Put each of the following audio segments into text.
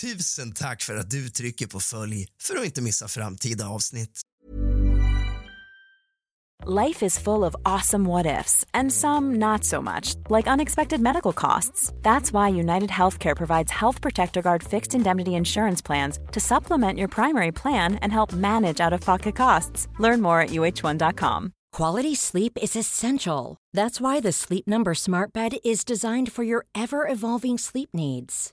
Tusen tack för att du trycker på följ för att inte missa framtida avsnitt. Life is full of awesome what ifs, and some not so much, like unexpected medical costs. That's why United Healthcare provides Health Protector Guard fixed indemnity insurance plans to supplement your primary plan and help manage out of pocket costs. Learn more at uh1.com. Quality sleep is essential. That's why the Sleep Number Smart Bed is designed for your ever evolving sleep needs.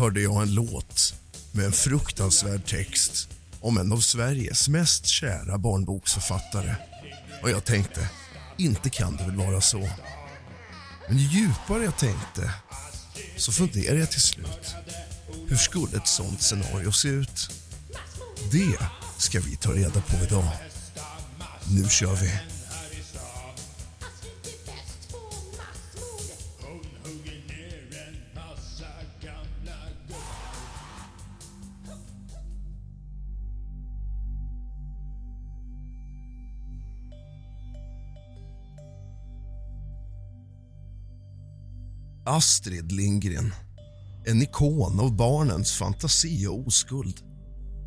Hörde jag en låt med en fruktansvärd text om en av Sveriges mest kära barnboksförfattare. Och jag tänkte, inte kan det väl vara så. Men ju djupare jag tänkte så funderade jag till slut. Hur skulle ett sånt scenario se ut? Det ska vi ta reda på idag. Nu kör vi. Astrid Lindgren, en ikon av barnens fantasi och oskuld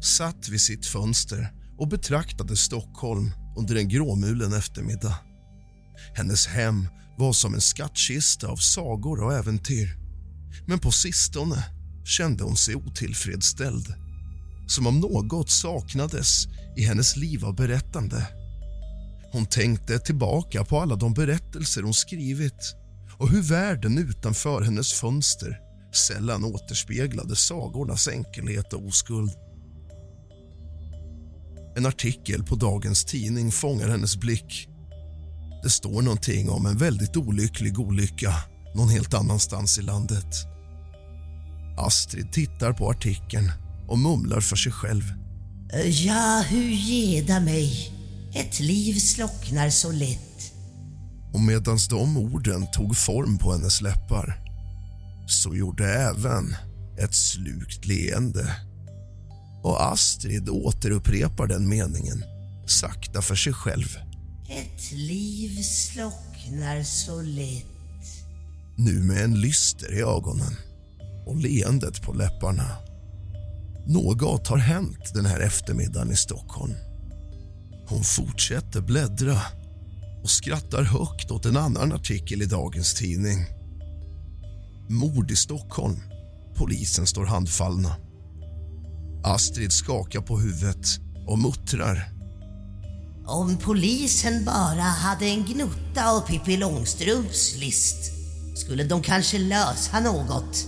satt vid sitt fönster och betraktade Stockholm under en gråmulen eftermiddag. Hennes hem var som en skattkista av sagor och äventyr. Men på sistone kände hon sig otillfredsställd. Som om något saknades i hennes liv av berättande. Hon tänkte tillbaka på alla de berättelser hon skrivit och hur världen utanför hennes fönster sällan återspeglade sagornas enkelhet och oskuld. En artikel på dagens tidning fångar hennes blick. Det står någonting om en väldigt olycklig olycka någon helt annanstans i landet. Astrid tittar på artikeln och mumlar för sig själv. Ja, hur geda mig. Ett liv slocknar så lätt. Och medan de orden tog form på hennes läppar så gjorde även ett slukt leende. Och Astrid återupprepar den meningen sakta för sig själv. Ett liv slocknar så lätt. Nu med en lyster i ögonen och leendet på läpparna. Något har hänt den här eftermiddagen i Stockholm. Hon fortsätter bläddra och skrattar högt åt en annan artikel i dagens tidning. Mord i Stockholm. Polisen står handfallna. Astrid skakar på huvudet och muttrar. Om polisen bara hade en gnutta av Pippi Långstrumps list skulle de kanske lösa något.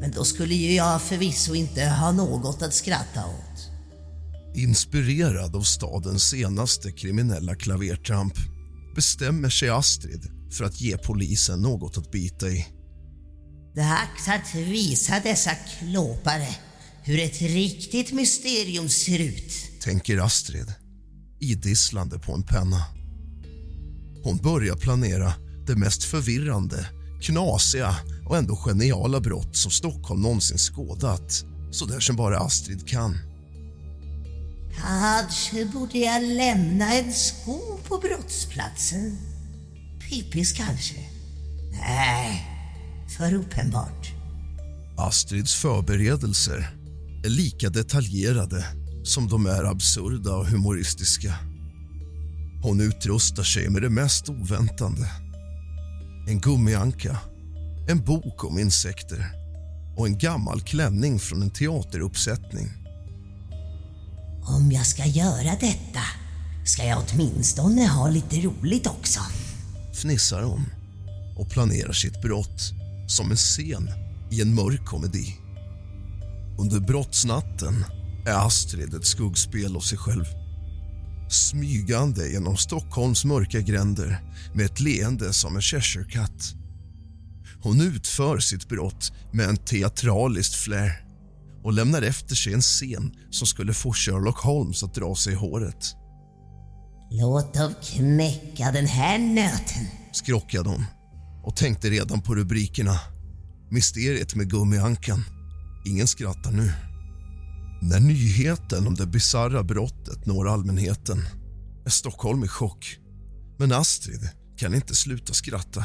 Men då skulle ju jag förvisso inte ha något att skratta åt. Inspirerad av stadens senaste kriminella klavertramp bestämmer sig Astrid för att ge polisen något att bita i. Dags att visa dessa klåpare hur ett riktigt mysterium ser ut. Tänker Astrid, idisslande på en penna. Hon börjar planera det mest förvirrande, knasiga och ändå geniala brott som Stockholm någonsin skådat. Så där som bara Astrid kan. Kanske borde jag lämna en sko på brottsplatsen. Pippis kanske? Nej, för uppenbart. Astrids förberedelser är lika detaljerade som de är absurda och humoristiska. Hon utrustar sig med det mest oväntande. En gummianka, en bok om insekter och en gammal klänning från en teateruppsättning. Om jag ska göra detta ska jag åtminstone ha lite roligt också. Fnissar hon och planerar sitt brott som en scen i en mörk komedi. Under brottsnatten är Astrid ett skuggspel av sig själv. Smygande genom Stockholms mörka gränder med ett leende som en Cheshire-katt. Hon utför sitt brott med en teatraliskt flair och lämnar efter sig en scen som skulle få Sherlock Holmes att dra sig i håret. Låt dem knäcka den här nöten. skrockade hon och tänkte redan på rubrikerna. Mysteriet med gummiankan. Ingen skrattar nu. När nyheten om det bisarra brottet når allmänheten är Stockholm i chock. Men Astrid kan inte sluta skratta.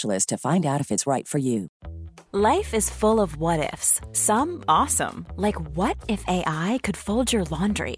to find out if it's right for you. Life is full of what ifs. Some awesome, like what if AI could fold your laundry?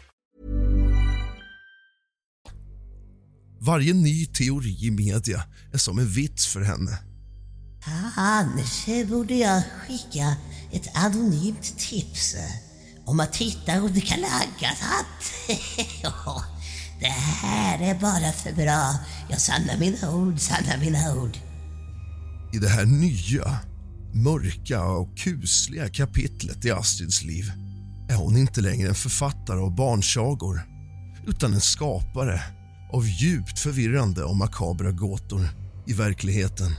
Varje ny teori i media är som en vits för henne. Kanske borde jag skicka ett anonymt tips om att hitta under Kalle Ankas hatt. Det här är bara för bra. Jag sannar mina ord, sannar mina ord. I det här nya, mörka och kusliga kapitlet i Astrids liv är hon inte längre en författare av barnsagor utan en skapare av djupt förvirrande och makabra gåtor i verkligheten.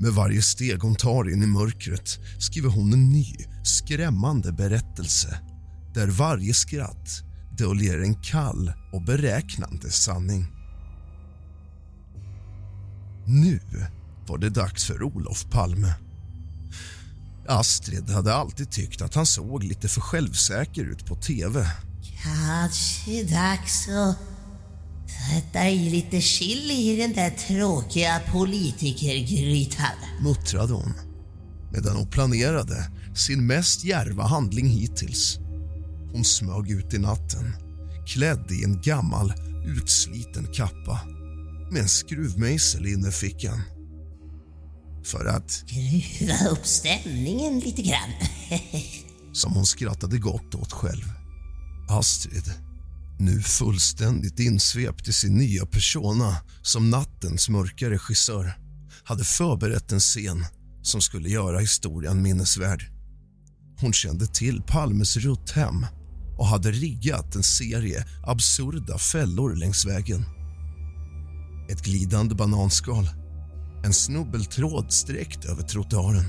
Med varje steg hon tar in i mörkret skriver hon en ny, skrämmande berättelse där varje skratt döljer en kall och beräknande sanning. Nu var det dags för Olof Palme. Astrid hade alltid tyckt att han såg lite för självsäker ut på tv. Kanske dags att sätta i lite chili i den där tråkiga politikergrytan. muttrade hon medan hon planerade sin mest djärva handling hittills. Hon smög ut i natten, klädd i en gammal, utsliten kappa med en skruvmejsel i innerfickan. För att, Skruva upp stämningen lite grann. som hon skrattade gott åt själv, Astrid nu fullständigt insvept i sin nya persona som nattens mörka regissör hade förberett en scen som skulle göra historien minnesvärd. Hon kände till Palmes rutthem och hade riggat en serie absurda fällor längs vägen. Ett glidande bananskal, en snubbeltråd sträckt över trottoaren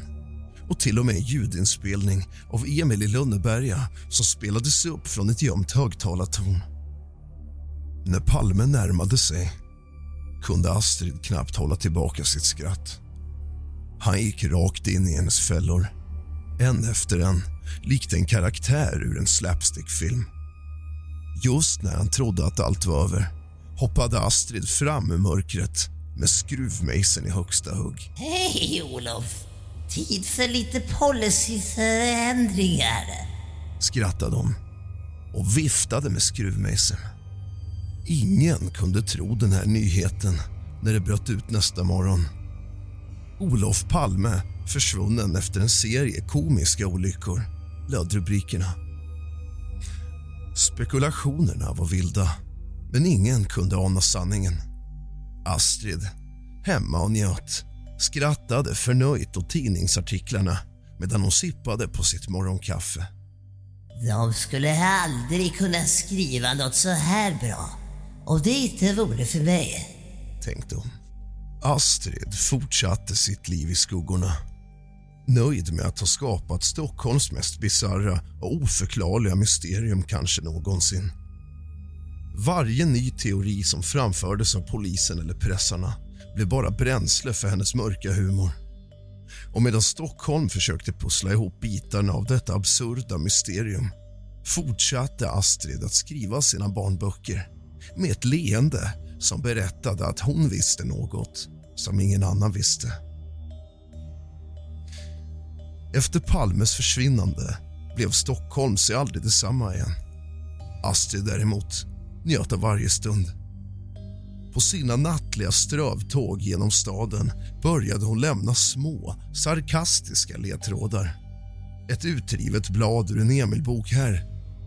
och till och med en ljudinspelning av Emil i Lönneberga som spelades upp från ett gömt högtalartorn. När Palme närmade sig kunde Astrid knappt hålla tillbaka sitt skratt. Han gick rakt in i hennes fällor, en efter en, likt en karaktär ur en slapstickfilm. Just när han trodde att allt var över hoppade Astrid fram ur mörkret med skruvmejseln i högsta hugg. Hej Olof! Tid för lite policyförändringar. skrattade hon och viftade med skruvmejseln. Ingen kunde tro den här nyheten när det bröt ut nästa morgon. Olof Palme försvunnen efter en serie komiska olyckor, löd rubrikerna. Spekulationerna var vilda, men ingen kunde ana sanningen. Astrid, hemma och njöt, skrattade förnöjt åt tidningsartiklarna medan hon sippade på sitt morgonkaffe. De skulle aldrig kunna skriva något så här bra. Och det inte vore för mig. tänkte hon. Astrid fortsatte sitt liv i skuggorna. Nöjd med att ha skapat Stockholms mest bisarra och oförklarliga mysterium kanske någonsin. Varje ny teori som framfördes av polisen eller pressarna blev bara bränsle för hennes mörka humor. Och medan Stockholm försökte pussla ihop bitarna av detta absurda mysterium fortsatte Astrid att skriva sina barnböcker med ett leende som berättade att hon visste något som ingen annan visste. Efter Palmes försvinnande blev Stockholm sig aldrig detsamma igen. Astrid däremot njöt av varje stund. På sina nattliga strövtåg genom staden började hon lämna små, sarkastiska ledtrådar. Ett utrivet blad ur en Emil-bok här,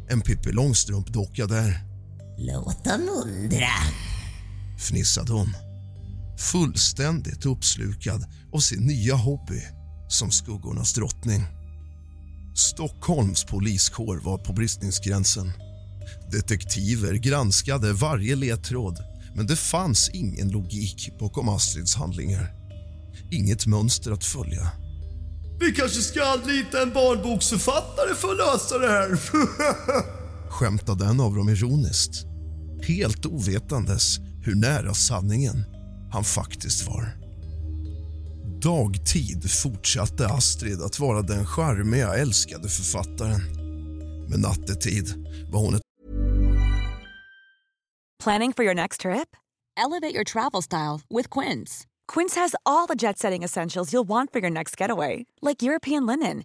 en Pippi Långstrump-docka där Låt dem undra. fnissade hon. Fullständigt uppslukad av sin nya hobby som skuggornas drottning. Stockholms poliskår var på bristningsgränsen. Detektiver granskade varje ledtråd men det fanns ingen logik bakom Astrids handlingar. Inget mönster att följa. Vi kanske ska anlita en barnboksförfattare för att lösa det här. skämtade en av dem ironiskt. Helt ovetandes hur nära sanningen han faktiskt var. Dagtid fortsatte Astrid att vara den charmiga, älskade författaren. Men nattetid var hon ett Planning for your next trip? Elevate your travel style with Quince. Quince has all the jet setting essentials you'll want for your next getaway, like European linen,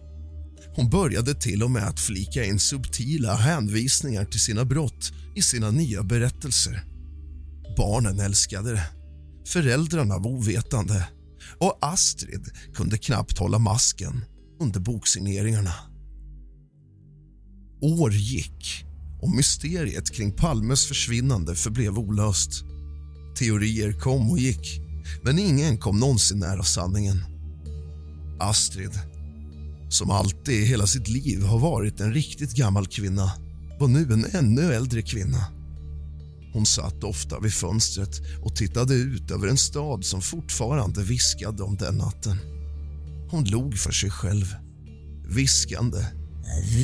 Hon började till och med att flika in subtila hänvisningar till sina brott i sina nya berättelser. Barnen älskade det. Föräldrarna var ovetande och Astrid kunde knappt hålla masken under boksigneringarna. År gick och mysteriet kring Palmes försvinnande förblev olöst. Teorier kom och gick, men ingen kom någonsin nära sanningen. Astrid, som alltid i hela sitt liv har varit en riktigt gammal kvinna var nu en ännu äldre kvinna. Hon satt ofta vid fönstret och tittade ut över en stad som fortfarande viskade om den natten. Hon log för sig själv, viskande.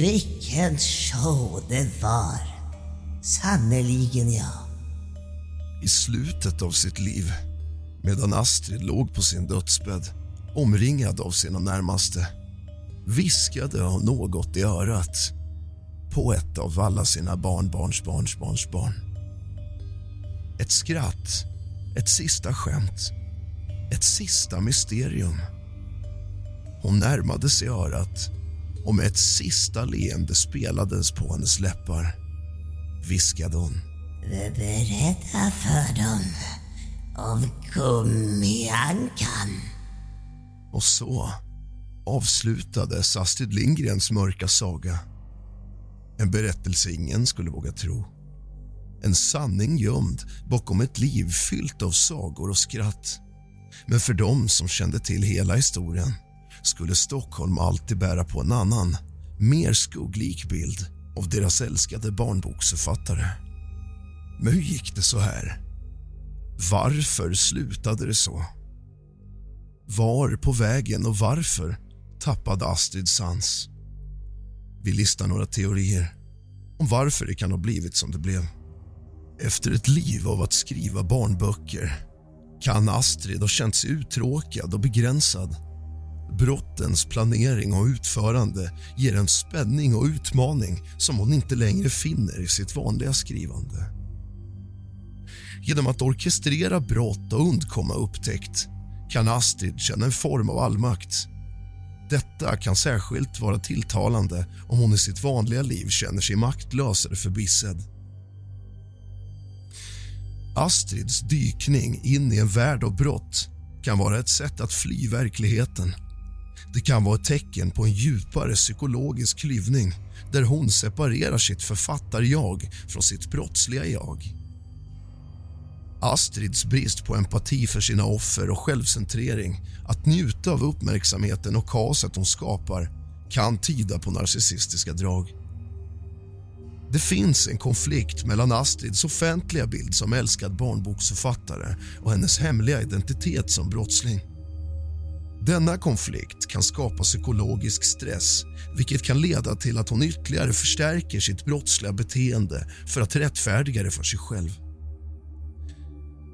Vilken show det var. Sannerligen ja. I slutet av sitt liv Medan Astrid låg på sin dödsbädd omringad av sina närmaste viskade hon något i örat på ett av alla sina barnbarns barns barn. Ett skratt, ett sista skämt, ett sista mysterium. Hon närmade sig örat och med ett sista leende spelades på hennes läppar viskade hon. Berätta för dem om gummiankan. Och så avslutades Astrid Lindgrens mörka saga. En berättelse ingen skulle våga tro. En sanning gömd bakom ett liv fyllt av sagor och skratt. Men för dem som kände till hela historien skulle Stockholm alltid bära på en annan, mer skugglik bild av deras älskade barnboksförfattare. Men hur gick det så här? Varför slutade det så? Var på vägen och varför tappade Astrid sans? Vi listar några teorier om varför det kan ha blivit som det blev. Efter ett liv av att skriva barnböcker kan Astrid ha känt sig uttråkad och begränsad. Brottens planering och utförande ger en spänning och utmaning som hon inte längre finner i sitt vanliga skrivande. Genom att orkestrera brott och undkomma upptäckt kan Astrid känna en form av allmakt. Detta kan särskilt vara tilltalande om hon i sitt vanliga liv känner sig maktlös eller förbissad. Astrids dykning in i en värld av brott kan vara ett sätt att fly verkligheten. Det kan vara ett tecken på en djupare psykologisk klyvning där hon separerar sitt författar-jag från sitt brottsliga jag. Astrids brist på empati för sina offer och självcentrering att njuta av uppmärksamheten och kaoset hon skapar kan tyda på narcissistiska drag. Det finns en konflikt mellan Astrids offentliga bild som älskad barnboksförfattare och hennes hemliga identitet som brottsling. Denna konflikt kan skapa psykologisk stress vilket kan leda till att hon ytterligare förstärker sitt brottsliga beteende för att rättfärdiga det för sig själv.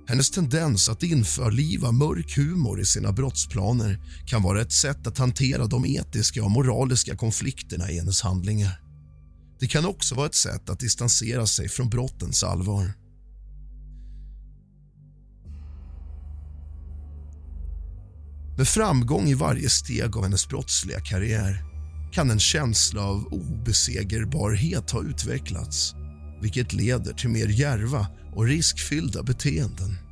Hennes tendens att införliva mörk humor i sina brottsplaner kan vara ett sätt att hantera de etiska och moraliska konflikterna i hennes handlingar. Det kan också vara ett sätt att distansera sig från brottens allvar. Med framgång i varje steg av hennes brottsliga karriär kan en känsla av obesegerbarhet ha utvecklats vilket leder till mer järva och riskfyllda beteenden.